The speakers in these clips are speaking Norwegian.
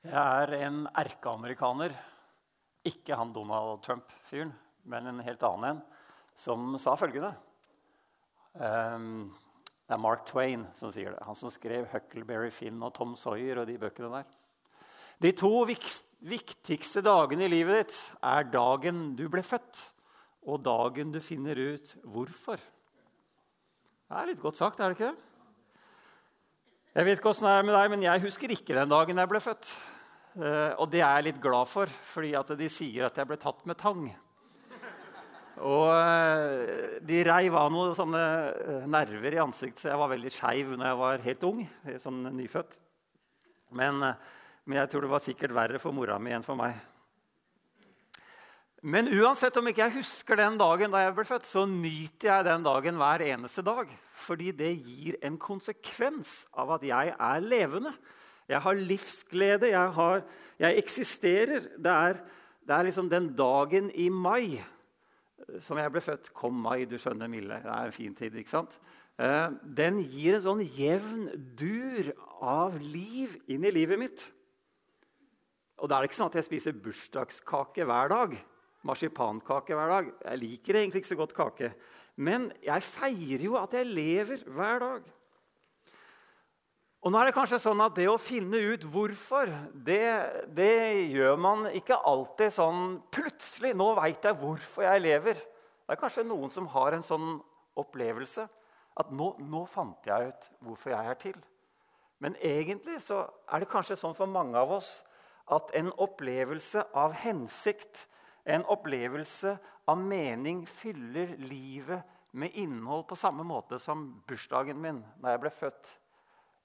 Jeg er en erkeamerikaner. Ikke han Donald Trump-fyren, men en helt annen en, som sa følgende um, Det er Mark Twain som sier det. Han som skrev 'Huckleberry Finn' og 'Tom Sawyer' og de bøkene der. De to viktigste dagene i livet ditt er dagen du ble født, og dagen du finner ut hvorfor. Det er litt godt sagt, er det ikke det? Jeg vet ikke hvordan det er med deg, men jeg husker ikke den dagen jeg ble født. Eh, og det er jeg litt glad for, fordi de sier at jeg ble tatt med tang. Og eh, de reiv av noen sånne eh, nerver i ansiktet, så jeg var veldig skeiv når jeg var helt ung. sånn nyfødt. Men, men jeg tror det var sikkert verre for mora mi enn for meg. Men uansett om ikke jeg husker den dagen da jeg ble født, så nyter jeg den dagen hver eneste dag. Fordi det gir en konsekvens av at jeg er levende. Jeg har livsglede. Jeg, har, jeg eksisterer. Det er, det er, liksom den dagen i mai som jeg ble født. Kom mai, du skjønner, Mille. Det er en fin tid, ikke sant? Eh, den gir en sånn jevn dur av liv inn i livet mitt. Og da er det ikke sånn at jeg spiser bursdagskake hver dag marsipankake hver dag. Jeg liker egentlig ikke så godt kake. Men jeg feirer jo at jeg lever hver dag. Og nå er det kanskje sånn at Det å finne ut hvorfor, det, det gjør man ikke alltid sånn plutselig. 'Nå veit jeg hvorfor jeg lever.' Det er kanskje noen som har en sånn opplevelse. At nå, nå fant jeg ut hvorfor jeg er til. Men egentlig så er det kanskje sånn for mange av oss at en opplevelse av hensikt en opplevelse av mening fyller livet med innhold på samme måte som bursdagen min da jeg ble født.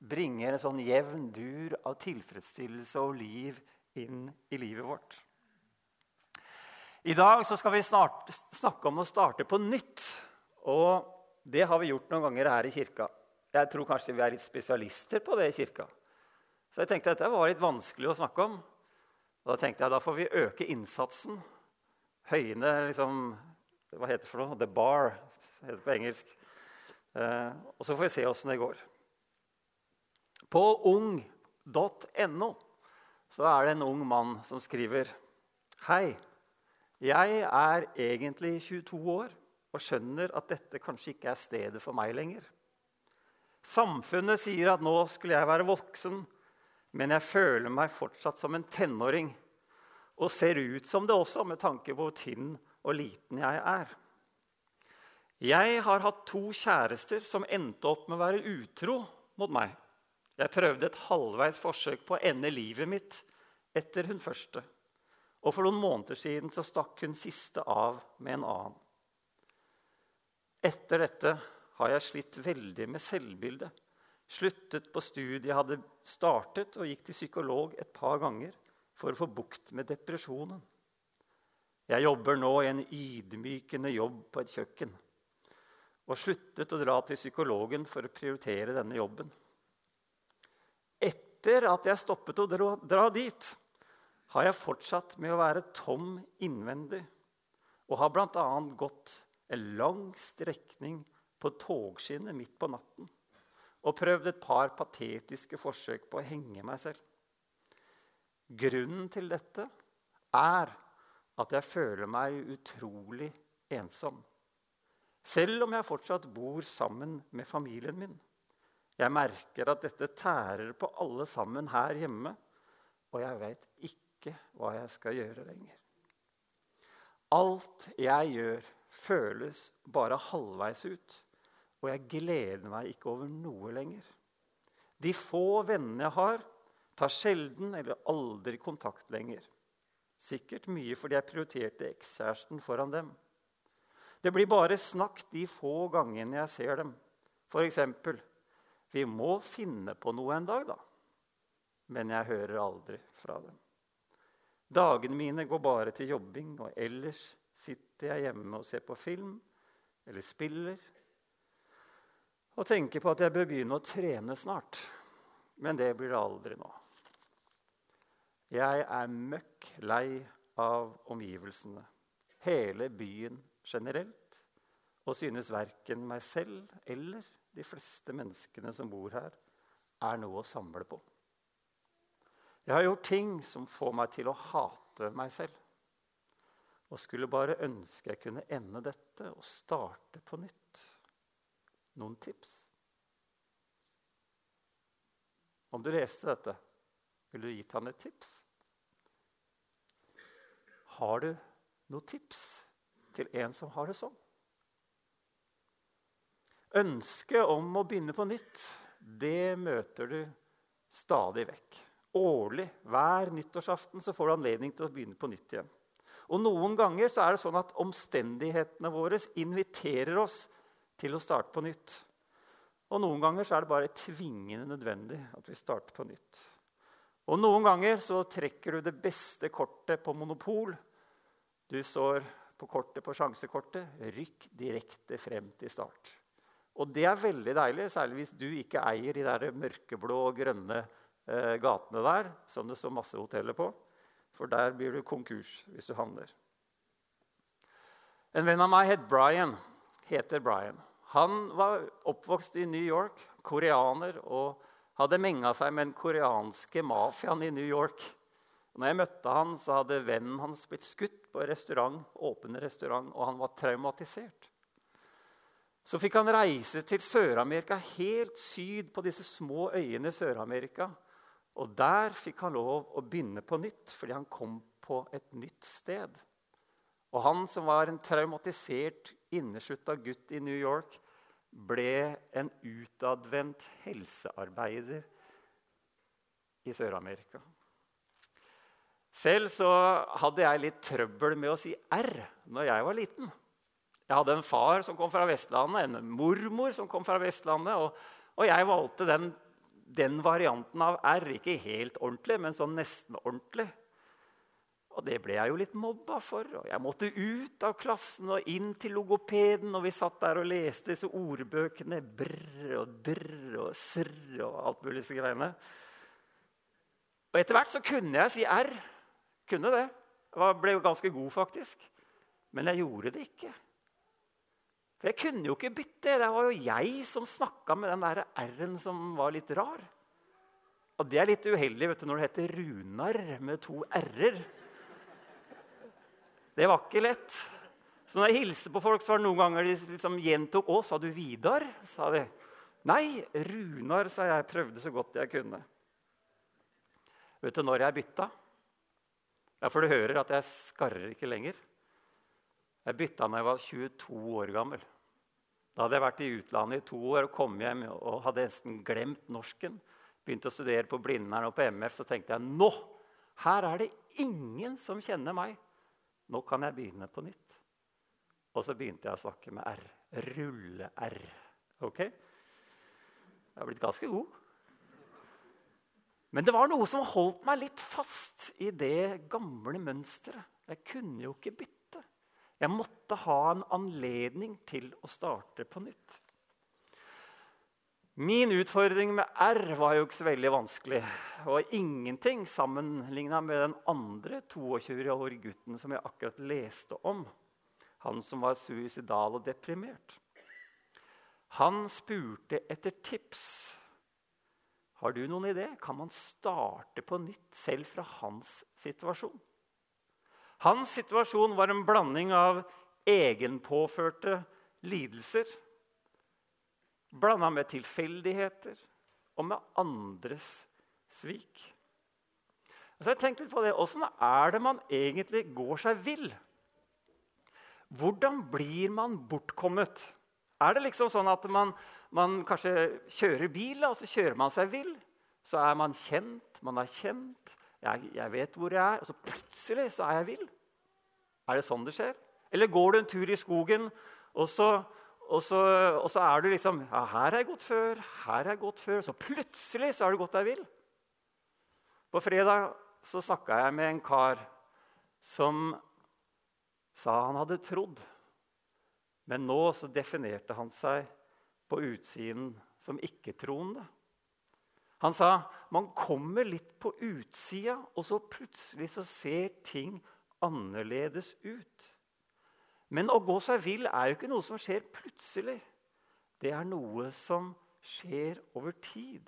Bringer en sånn jevn dur av tilfredsstillelse og liv inn i livet vårt. I dag skal vi snart snakke om å starte på nytt. Og det har vi gjort noen ganger her i kirka. Jeg tror kanskje vi er litt spesialister på det i kirka. Så jeg tenkte at dette var litt vanskelig å snakke om. Og da tenkte jeg da får vi øke innsatsen høyene liksom, Hva heter det for noe? The bar, heter det på engelsk. Eh, og så får vi se åssen det går. På ung.no så er det en ung mann som skriver Hei. Jeg er egentlig 22 år og skjønner at dette kanskje ikke er stedet for meg lenger. Samfunnet sier at nå skulle jeg være voksen, men jeg føler meg fortsatt som en tenåring og ser ut som det også, med tanke på hvor tynn og liten jeg er. Jeg har hatt to kjærester som endte opp med å være utro mot meg. Jeg prøvde et halvveis forsøk på å ende livet mitt etter hun første. Og for noen måneder siden så stakk hun siste av med en annen. Etter dette har jeg slitt veldig med selvbildet. Sluttet på studiet jeg hadde startet, og gikk til psykolog et par ganger for å få bukt med depresjonen. Jeg jobber nå i en ydmykende jobb på et kjøkken og sluttet å dra til psykologen for å prioritere denne jobben. Etter at jeg stoppet å dra, dit, har jeg fortsatt med å være tom innvendig og har bl.a. gått en lang strekning på togskinnet midt på natten og prøvd et par patetiske forsøk på å henge meg selv. Grunnen til dette er at jeg føler meg utrolig ensom. Selv om jeg fortsatt bor sammen med familien min. Jeg merker at dette tærer på alle sammen her hjemme, og jeg vet ikke hva jeg skal gjøre lenger. Alt jeg gjør, føles bare halvveis ut, og jeg gleder meg ikke over noe lenger. De få vennene jeg har, tar sjelden eller aldri kontakt lenger. Sikkert mye fordi jeg prioriterte ekskjæresten foran dem. Det blir bare snakk de få gangene jeg ser dem. F.eks.: Vi må finne på noe en dag, da. Men jeg hører aldri fra dem. Dagene mine går bare til jobbing, og ellers sitter jeg hjemme og ser på film eller spiller og tenker på at jeg bør begynne å trene snart. Men det blir det aldri nå. Jeg er møkk lei av omgivelsene, hele byen generelt, og synes verken meg selv eller de fleste menneskene som bor her, er noe å samle på. Jeg har gjort ting som får meg til å hate meg selv. Og skulle bare ønske jeg kunne ende dette og starte på nytt. Noen tips? Om du leste dette, ville du gitt han et tips? Har du noen tips til en som har det sånn? Ønsket om å begynne på nytt, det møter du stadig vekk. Årlig, hver nyttårsaften, så får du anledning til å begynne på nytt igjen. Og Noen ganger så er det sånn at omstendighetene våre inviterer oss til å starte på nytt. Og noen ganger så er det bare tvingende nødvendig at vi starter på nytt. Og noen ganger så trekker du det beste kortet på monopol. Du står på kortet på sjansekortet. Rykk direkte frem til start. Og det er veldig deilig, særlig hvis du ikke eier de der mørkeblå og grønne eh, gatene der, som det står masse hoteller på. For der blir du konkurs hvis du handler. En venn av meg het Brian, heter Brian. Han var oppvokst i New York, koreaner, og hadde menga seg med den koreanske mafiaen i New York. Når jeg møtte han, så hadde vennen hans blitt skutt på restaurant, åpen restaurant, og han var traumatisert. Så fikk han reise til Sør-Amerika, helt syd på disse små øyene i Sør-Amerika. Og der fikk han lov å begynne på nytt, fordi han kom på et nytt sted. Og han som var en traumatisert, inneslutta gutt i New York, ble en utadvendt helsearbeider i Sør-Amerika. Selv så hadde jeg litt trøbbel med å si R når jeg var liten. Jeg hadde en far som kom fra Vestlandet, en mormor som kom fra Vestlandet. Og, og jeg valgte den, den, varianten av R. Ikke helt ordentlig, men sånn nesten ordentlig. Og det ble jeg jo litt mobba for. og Jeg måtte ut av klassen og inn til logopeden. Og vi satt der og leste disse ordbøkene. Brr og drr og srr og alt mulig disse greiene. Og etter hvert så kunne jeg si R. Kunne det. Jeg ble jo ganske god, faktisk. Men jeg gjorde det ikke. For jeg kunne jo ikke bytte. Det var jo jeg som snakka med den der R-en som var litt rar. Og det er litt uheldig vet du, når det heter Runar med to r-er. Det var ikke lett. Så når jeg hilste på folk, så var det noen ganger de liksom gjentok 'Å, sa du Vidar?' sa de. 'Nei, Runar', sa jeg. Prøvde så godt jeg kunne. Vet du når jeg bytta? Ja, For du hører at jeg skarrer ikke lenger. Jeg bytta da jeg var 22 år gammel. Da hadde jeg vært i utlandet i to år og kom hjem og hadde nesten glemt norsken. Begynte å studere på Blindern og på MF. Så tenkte jeg nå her er det ingen som kjenner meg. Nå kan jeg begynne på nytt. Og så begynte jeg å snakke med R. Rulle-R. Ok? Jeg har blitt ganske god. Men det var noe som holdt meg litt fast i det gamle mønsteret. Jeg kunne jo ikke bytte. Jeg måtte ha en anledning til å starte på nytt. Min utfordring med R var jo ikke så veldig vanskelig. Og ingenting sammenligna med den andre 22 år gutten som jeg akkurat leste om. Han som var suicidal og deprimert. Han spurte etter tips. Har du noen idé? Kan man starte på nytt selv fra hans situasjon? Hans situasjon var en blanding av egenpåførte lidelser blanda med tilfeldigheter og med andres svik. Så jeg tenkte litt på det. Åssen er det man egentlig går seg vill? Hvordan blir man bortkommet? Er det liksom sånn at man, man kanskje kjører bil, og så kjører man seg vill? Så er man kjent, man er kjent, jeg, jeg, vet hvor jeg er. Og så plutselig så er jeg vill. Er det sånn det skjer? Eller går du en tur i skogen, og så, og så, og så er du liksom ja, 'Her har jeg gått før. Her har jeg gått før.' Så plutselig så har du gått deg vill. På fredag så snakka jeg med en kar som sa han hadde trodd. Men nå så definerte han seg på utsiden som ikke-troende. Han sa man kommer litt på utsida, og så plutselig så ser ting annerledes ut. Men å gå seg vill er jo ikke noe som skjer plutselig. Det er noe som skjer over tid.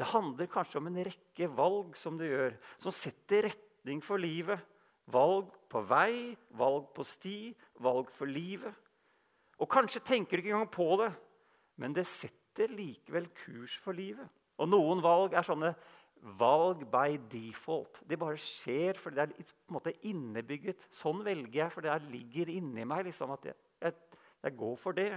Det handler kanskje om en rekke valg som du gjør, som setter retning for livet. Valg på vei, valg på sti, valg for livet. Og kanskje tenker du ikke engang på det, men det setter likevel kurs for livet. Og noen valg er sånne valg by default. Det bare skjer fordi det er på en måte innebygget. Sånn velger jeg, for det ligger inni meg liksom, at jeg, jeg, jeg går for det.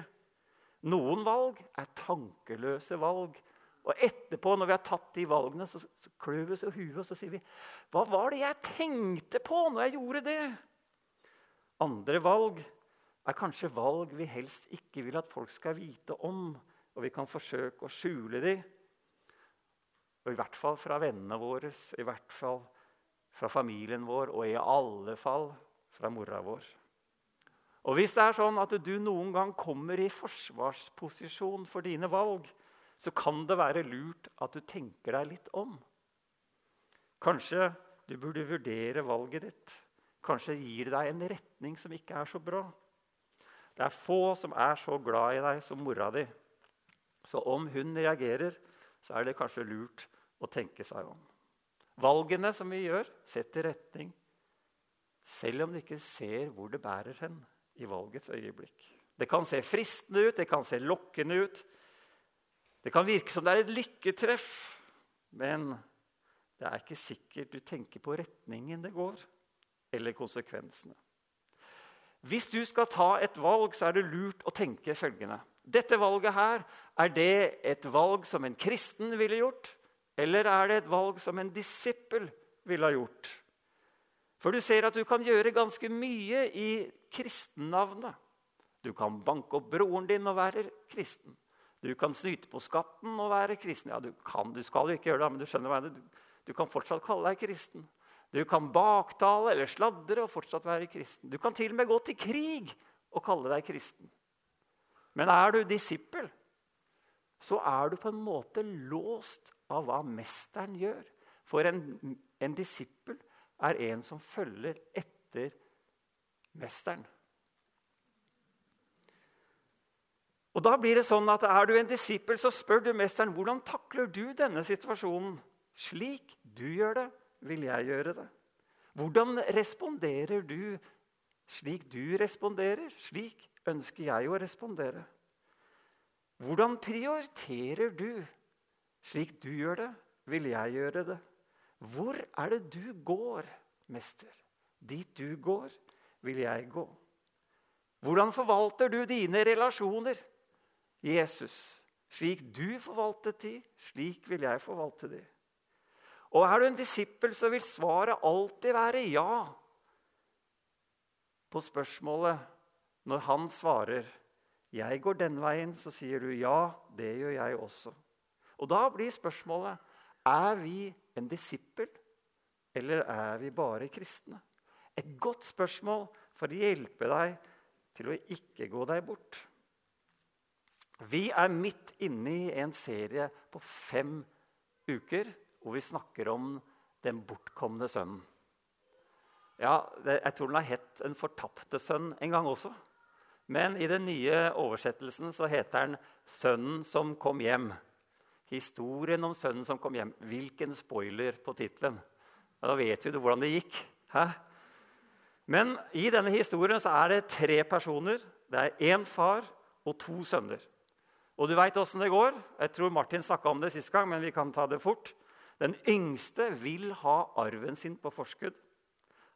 Noen valg er tankeløse valg. Og etterpå, når vi har tatt de valgene, så, så klør vi oss i huet og så sier vi, Hva var det jeg tenkte på når jeg gjorde det? Andre valg er kanskje valg vi helst ikke vil at folk skal vite om. Og vi kan forsøke å skjule dem. Og i hvert fall fra vennene våre, i hvert fall fra familien vår, og i alle fall fra mora vår. Og Hvis det er sånn at du noen gang kommer i forsvarsposisjon for dine valg, så kan det være lurt at du tenker deg litt om. Kanskje du burde vurdere valget ditt. Kanskje gir det deg en retning som ikke er så bra. Det er få som er så glad i deg som mora di. Så om hun reagerer, så er det kanskje lurt å tenke seg om. Valgene som vi gjør, setter retning, selv om du ikke ser hvor det bærer hen i valgets øyeblikk. Det kan se fristende ut, det kan se lokkende ut. Det kan virke som det er et lykketreff, men det er ikke sikkert du tenker på retningen det går, eller konsekvensene. Hvis du skal ta et valg, så er det lurt å tenke følgende. Dette valget her, er det et valg som en kristen ville gjort? Eller er det et valg som en disippel ville ha gjort? For du ser at du kan gjøre ganske mye i kristennavnet. Du kan banke opp broren din og være kristen. Du kan snyte på skatten og være kristen. Ja, du kan, du skal jo ikke gjøre det, men du skjønner hva jeg du, du kan fortsatt kalle deg kristen. Du kan baktale eller sladre og fortsatt være kristen. Du kan til og med gå til krig og kalle deg kristen. Men er du disippel, så er du på en måte låst av hva mesteren gjør. For en, en disippel er en som følger etter mesteren. Og da blir det sånn at Er du en disippel, så spør du mesteren hvordan takler du denne situasjonen. Slik du gjør det, vil jeg gjøre det. Hvordan responderer du slik du responderer? Slik ønsker jeg å respondere. Hvordan prioriterer du slik du gjør det, vil jeg gjøre det. Hvor er det du går, mester? Dit du går, vil jeg gå. Hvordan forvalter du dine relasjoner? Jesus, slik du forvaltet de, slik vil jeg forvalte de. Og er du en disippel, så vil svaret alltid være ja på spørsmålet når han svarer 'Jeg går den veien', så sier du 'ja, det gjør jeg også'. Og Da blir spørsmålet er vi en disippel, eller er vi bare kristne. Et godt spørsmål for å hjelpe deg til å ikke gå deg bort. Vi er midt inne i en serie på fem uker hvor vi snakker om den bortkomne sønnen. Ja, Jeg tror den har hett 'En fortapte sønn' en gang også. Men i den nye oversettelsen så heter den 'Sønnen som kom hjem'. Historien om sønnen som kom hjem. Hvilken spoiler på tittelen! Da vet du hvordan det gikk. Hæ? Men i denne historien så er det tre personer. Det er én far og to sønner. Og du veit åssen det går. Jeg tror Martin snakka om det sist gang, men vi kan ta det fort. Den yngste vil ha arven sin på forskudd.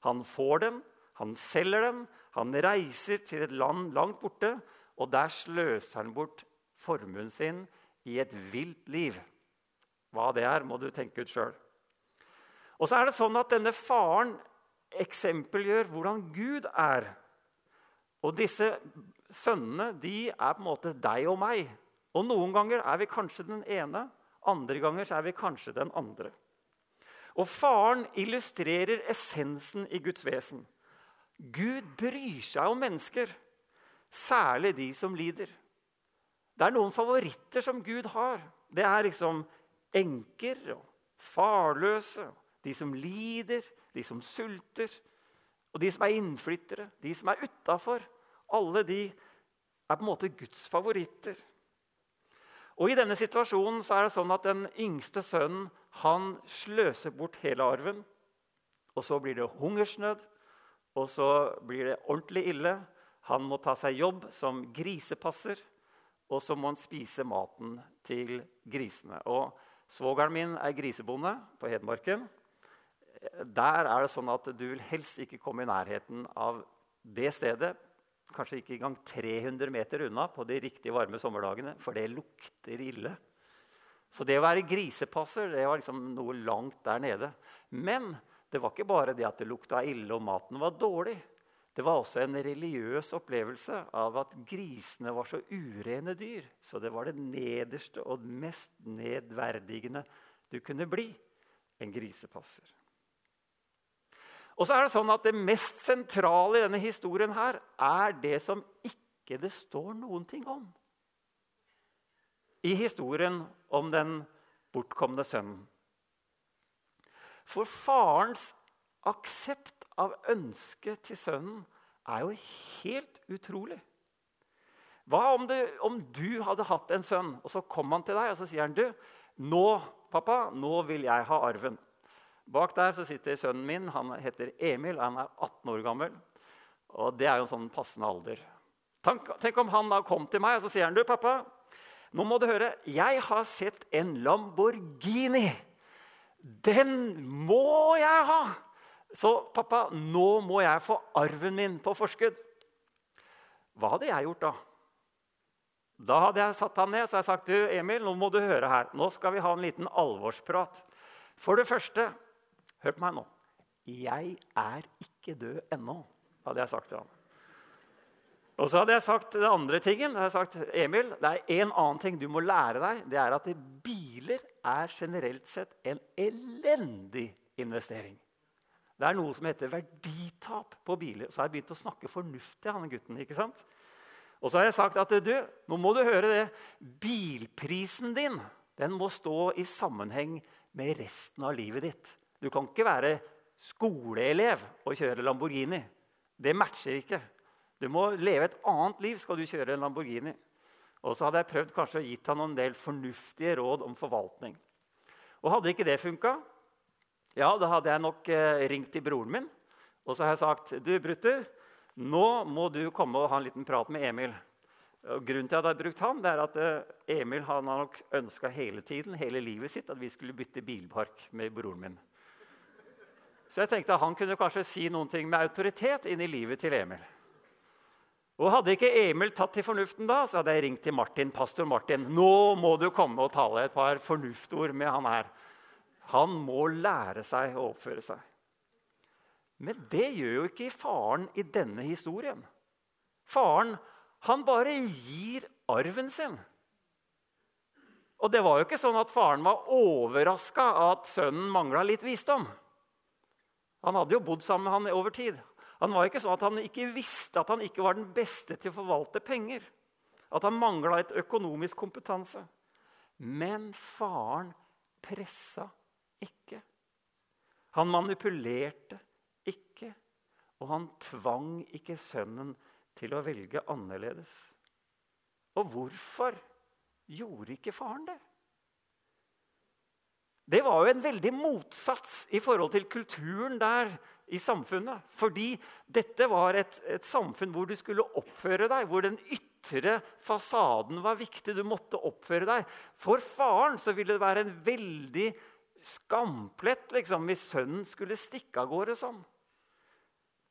Han får den, han selger den, han reiser til et land langt borte, og der sløser han bort formuen sin i et vilt liv. Hva det er, må du tenke ut sjøl. Og så er det sånn at denne faren eksempelgjør hvordan Gud er. Og disse sønnene de er på en måte deg og meg. Og Noen ganger er vi kanskje den ene, andre ganger er vi kanskje den andre. Og Faren illustrerer essensen i Guds vesen. Gud bryr seg om mennesker, særlig de som lider. Det er noen favoritter som Gud har. Det er liksom enker og farløse, de som lider, de som sulter, og de som er innflyttere, de som er utafor. Alle de er på en måte Guds favoritter. Og I denne situasjonen så er det sånn at den yngste sønnen han sløser bort hele arven. Og så blir det hungersnød, og så blir det ordentlig ille. Han må ta seg jobb som grisepasser, og så må han spise maten til grisene. Og Svogeren min er grisebonde på Hedmarken. Der er det sånn at du vil helst ikke komme i nærheten av det stedet. Kanskje ikke engang 300 meter unna på de riktig varme sommerdagene, for det lukter ille. Så det å være grisepasser det var liksom noe langt der nede. Men det var ikke bare det at det lukta ille og maten var dårlig. Det var også en religiøs opplevelse av at grisene var så urene dyr. Så det var det nederste og mest nedverdigende du kunne bli en grisepasser. Og så er Det sånn at det mest sentrale i denne historien her er det som ikke det står noen ting om. I historien om den bortkomne sønnen. For farens aksept av ønsket til sønnen er jo helt utrolig. Hva om, det, om, du hadde hatt en sønn, og så kom han til deg og så sier han, du, nå, pappa, nå vil jeg ha arven. Bak der så sitter sønnen min. Han heter Emil. Han er 18 år gammel. Og det er jo en sånn passende alder. Tenk, tenk om han da kom til meg og så sier han, du, pappa, nå må du høre. Jeg har sett en Lamborghini. Den må jeg ha! Så pappa, nå må jeg få arven min på forskudd. Hva hadde jeg gjort da? Da hadde jeg satt ham ned og sagt du, Emil, nå må du høre her. Nå skal vi ha en liten alvorsprat. For det første, hør på meg nå. Jeg er ikke død ennå, hadde jeg sagt til ham. Og så hadde jeg sagt det andre tingen. Jeg hadde sagt, Emil, det er en annen ting du må lære deg. Det er at biler er generelt sett en elendig investering. Det er noe som heter verditap på biler. Så har jeg begynt å snakke fornuftig. han gutten, ikke sant? Og så har jeg sagt at du, nå må du høre det. Bilprisen din den må stå i sammenheng med resten av livet ditt. Du kan ikke være skoleelev og kjøre Lamborghini. Det matcher ikke. Du må leve et annet liv skal du kjøre en Lamborghini. Og så hadde jeg prøvd kanskje å gitt han en del fornuftige råd om forvaltning. Og hadde ikke det funka, ja, da hadde jeg nok eh, ringt til broren min og så har jeg sagt du, Brutter, nå må du komme og ha en liten prat med Emil. Og grunnen til at jeg har brukt han, det er at eh, Emil har nok ønska hele tiden, hele livet sitt at vi skulle bytte bilpark med broren min. Så jeg tenkte at han kunne kanskje si noen ting med autoritet inn i livet til Emil. Og Hadde ikke Emil tatt til fornuften da, så hadde jeg ringt til Martin, pastor Martin. Nå må du komme og tale et par fornuftord med han her. Han må lære seg å oppføre seg. Men det gjør jo ikke faren i denne historien. Faren han bare gir arven sin. Og det var jo ikke sånn at faren var overraska at sønnen mangla litt visdom. Han hadde jo bodd sammen med han over tid. Han var ikke sånn at han ikke visste at han ikke var den beste til å forvalte penger. At han mangla et økonomisk kompetanse. Men faren pressa ikke. Han manipulerte ikke. Og han tvang ikke sønnen til å velge annerledes. Og hvorfor gjorde ikke faren det? Det var jo en veldig motsats i forhold til kulturen der i samfunnet. Fordi dette var et, et, samfunn hvor du skulle oppføre deg, hvor den ytre fasaden var viktig. Du måtte oppføre deg. For faren så ville det være en veldig skamplett liksom, hvis sønnen skulle stikke av gårde sånn.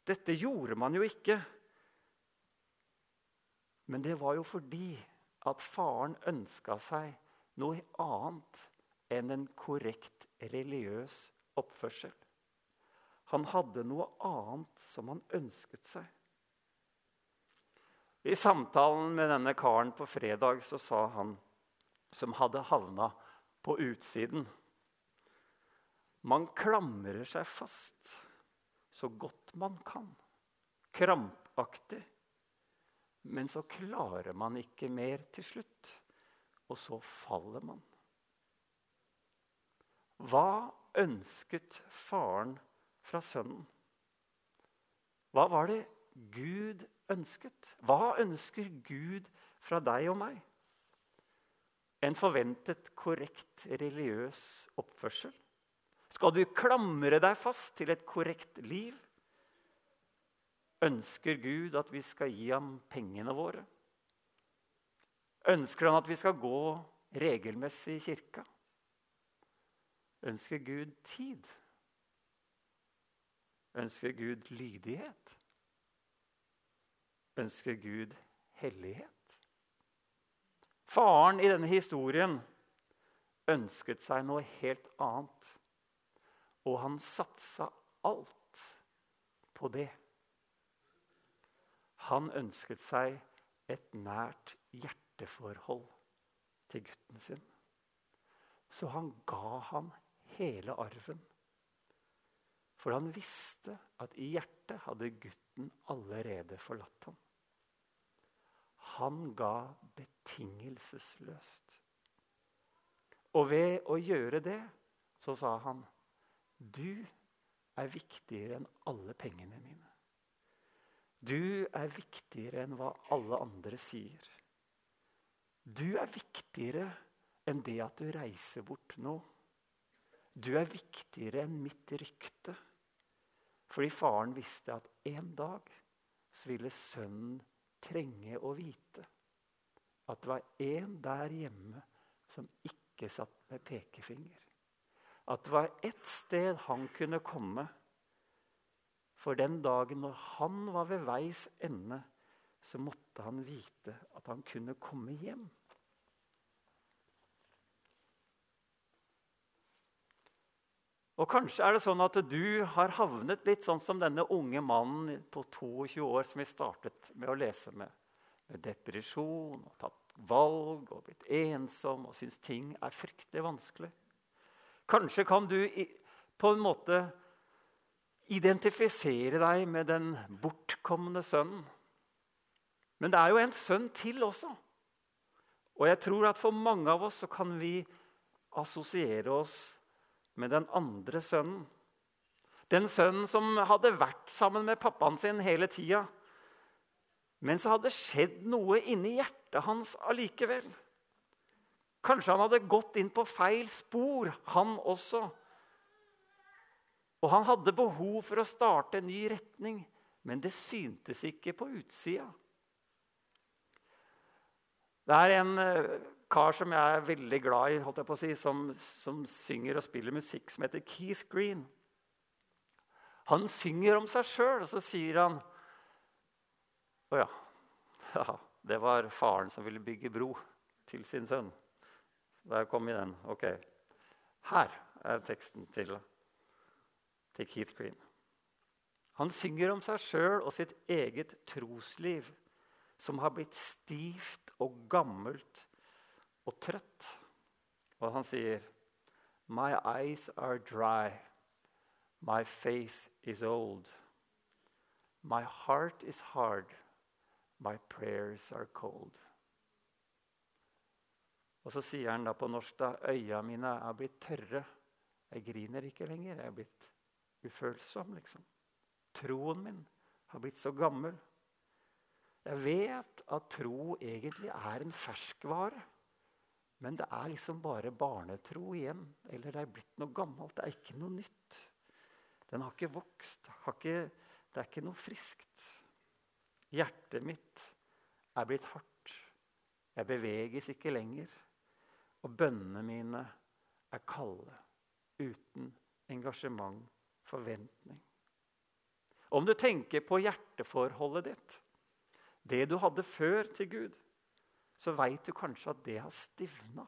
Dette gjorde man jo ikke. Men det var jo fordi at faren ønska seg noe annet enn en korrekt religiøs oppførsel. Han hadde noe annet som han ønsket seg. I samtalen med denne karen på fredag så sa han, som hadde havna på utsiden Man klamrer seg fast så godt man kan. Krampaktig. Men så klarer man ikke mer til slutt. Og så faller man. Hva ønsket faren fra Sønnen. Hva var det Gud ønsket? Hva ønsker Gud fra deg og meg? en forventet korrekt religiøs oppførsel? Skal du klamre deg fast til et korrekt liv? Ønsker Gud at vi skal gi ham pengene våre? Ønsker han at vi skal gå regelmessig i kirka? Ønsker Gud tid? Ønsker Gud lydighet? Ønsker Gud hellighet? Faren i denne historien ønsket seg noe helt annet. Og han satsa alt på det. Han ønsket seg et nært hjerteforhold til gutten sin. Så han ga ham hele arven. For han visste at i hjertet hadde gutten allerede forlatt ham. Han ga betingelsesløst. Og ved å gjøre det så sa han, 'Du er viktigere enn alle pengene mine.' Du er viktigere enn hva alle andre sier. Du er viktigere enn det at du reiser bort nå. Du er viktigere enn mitt rykte. Fordi faren visste at en dag så ville sønnen trenge å vite at det var en der hjemme som ikke satt med pekefinger. At det var ett sted han kunne komme. For den dagen når han var ved veis ende, så måtte han vite at han kunne komme hjem. Og Kanskje er det sånn at du har havnet litt sånn som denne unge mannen på 22 år som vi startet med å lese med. Med depresjon og tatt valg og blitt ensom og syns ting er fryktelig vanskelig. Kanskje kan du på en måte identifisere deg med den bortkomne sønnen. Men det er jo en sønn til også. Og jeg tror at for mange av oss så kan vi assosiere oss med den andre sønnen. Den sønnen som hadde vært sammen med pappaen sin hele tida. Men så hadde det skjedd noe inni hjertet hans allikevel. Kanskje han hadde gått inn på feil spor, han også. Og han hadde behov for å starte en ny retning, men det syntes ikke på utsida. Det er en eh, kar som jeg er veldig glad i, holdt jeg på å si, som, som synger og spiller musikk, som heter Keith Green. Han synger om seg sjøl, og så sier han Å ja. ja. Det var faren som ville bygge bro til sin sønn. Der kom i den. Ok. Her er teksten til, til Keith Green. Han synger om seg sjøl og sitt eget trosliv, som har blitt stivt og gammelt og trøtt. Og han sier, 'My eyes are dry. My faith is old. My heart is hard. My prayers are cold.' Og så sier han da på norsk da, 'Øya mine er blitt tørre. Jeg griner ikke lenger. Jeg er blitt ufølsom, liksom. Troen min har blitt så gammel. Jeg vet at tro egentlig er en ferskvare. Men det er liksom bare barnetro igjen. Eller det er blitt noe gammelt. Det er ikke noe nytt. Den har ikke vokst. Har ikke, det er ikke noe friskt. Hjertet mitt er blitt hardt. Jeg beveges ikke lenger. Og bønnene mine er kalde. Uten engasjement, forventning. Om du tenker på hjerteforholdet ditt, det du hadde før til Gud så veit du kanskje at det har stivna.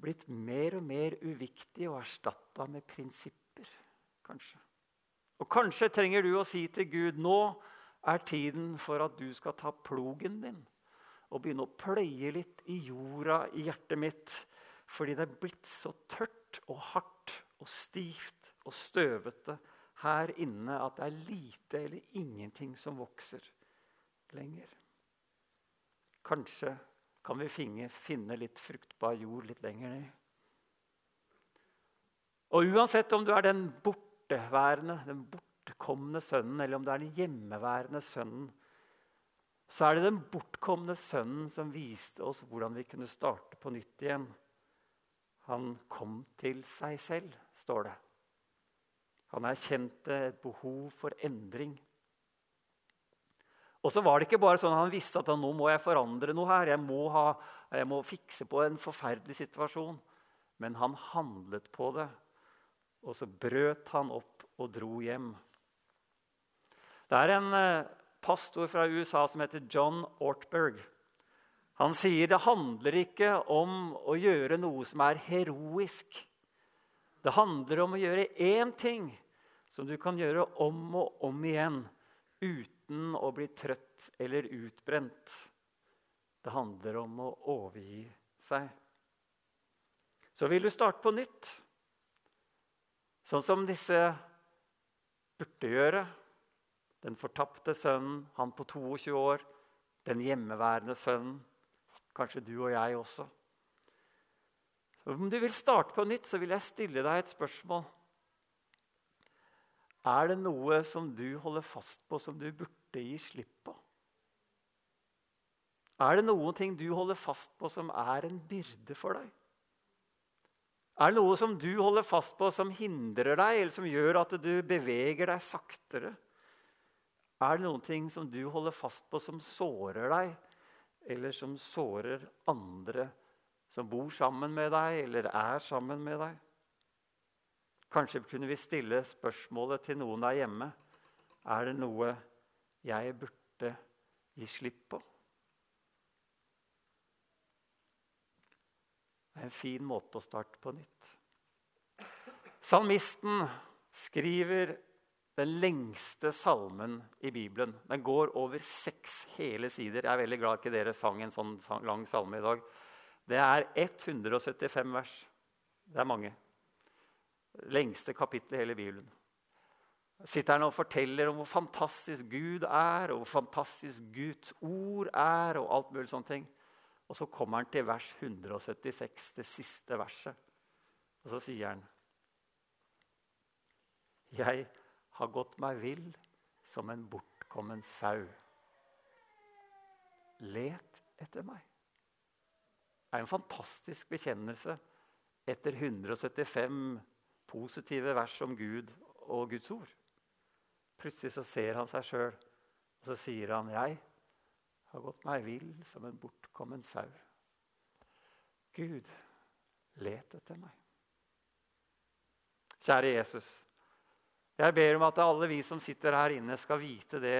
Blitt mer og mer uviktig og erstatta med prinsipper, kanskje. Og kanskje trenger du å si til Gud nå er tiden for at du skal ta plogen din og begynne å pløye litt i jorda i hjertet mitt. Fordi det er blitt så tørt og hardt og stivt og støvete her inne at det er lite eller ingenting som vokser lenger. Kanskje kan vi finne, finne litt fruktbar jord litt lenger ned. Og uansett om du er den borteværende, den bortkomne sønnen, eller om du er den hjemmeværende sønnen, så er det den bortkomne sønnen som viste oss hvordan vi kunne starte på nytt igjen. Han kom til seg selv, står det. Han erkjente et behov for endring. Og så var det ikke bare sånn at Han visste at nå må jeg forandre noe her. Jeg må, ha, jeg må fikse på en forferdelig situasjon. Men han handlet på det. Og så brøt han opp og dro hjem. Det er en eh, pastor fra USA som heter John Ortberg. Han sier det handler ikke om å gjøre noe som er heroisk. Det handler om å gjøre én ting som du kan gjøre om og om igjen uten å bli trøtt eller utbrent. Det handler om å overgi seg. Så vil du starte på nytt, sånn som disse burde gjøre. Den fortapte sønnen, han på 22 år, den hjemmeværende sønnen. Kanskje du og jeg også. Om du vil starte på nytt, så vil jeg stille deg et spørsmål. Er det noe som du holder fast på, som du burde gi slipp på? Er det noen ting du holder fast på, som er en byrde for deg? Er det noe som du holder fast på, som hindrer deg, eller som gjør at du beveger deg saktere? Er det noen ting som du holder fast på, som sårer deg, eller som sårer andre som bor sammen med deg, eller er sammen med deg? Kanskje kunne vi stille spørsmålet til noen der hjemme. Er det noe jeg burde gi slipp på? Det er en fin måte å starte på nytt. Salmisten skriver den lengste salmen i Bibelen. Den går over seks hele sider. Jeg er veldig glad ikke dere sang en sånn lang salme i dag. Det er 175 vers. Det er mange. Lengste kapittel i hele Bibelen. Sitter han og forteller om hvor fantastisk Gud er, og hvor fantastisk Guds ord er, og alt mulig sånne ting. Og så kommer han til vers 176, det siste verset. Og så sier han Jeg har gått meg vill som en bortkommen sau. Let etter meg. Det er en fantastisk bekjennelse etter 175 positive vers om Gud og Guds ord. Plutselig så ser han seg sjøl, og så sier han, 'Jeg har gått meg vill som en bortkommen sau. Gud, let etter meg. Kjære Jesus. Jeg ber om at alle vi som sitter her inne, skal vite det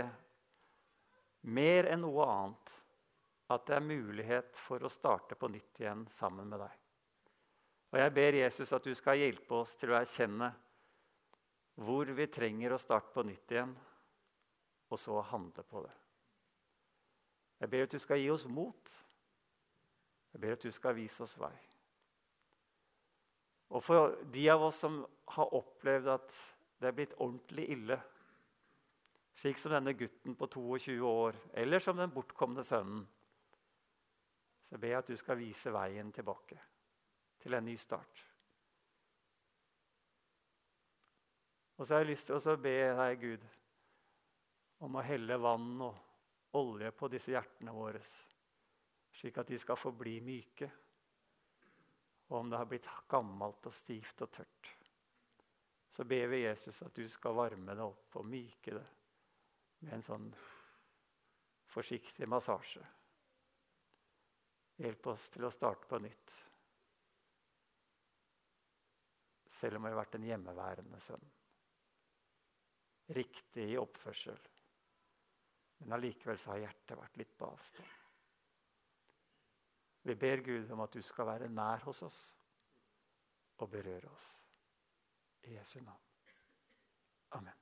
mer enn noe annet. At det er mulighet for å starte på nytt igjen sammen med deg. Og jeg ber Jesus at du skal hjelpe oss til å erkjenne hvor vi trenger å starte på nytt igjen, og så handle på det. Jeg ber at du skal gi oss mot. Jeg ber at du skal vise oss vei. Og for de av oss som har opplevd at det er blitt ordentlig ille, slik som denne gutten på 22 år, eller som den bortkomne sønnen, så ber jeg at du skal vise veien tilbake til en ny start. Og så har jeg lyst til å be deg, Gud, om å helle vann og olje på disse hjertene våre, slik at de skal forbli myke. Og om det har blitt gammelt og stivt og tørt, så ber vi Jesus at du skal varme det opp og myke det med en sånn forsiktig massasje. Hjelp oss til å starte på nytt. Selv om vi har vært en hjemmeværende sønn. Riktig i oppførsel men allikevel så har hjertet vært litt på avstand. Vi ber Gud om at du skal være nær hos oss og berøre oss. I Jesu navn. Amen.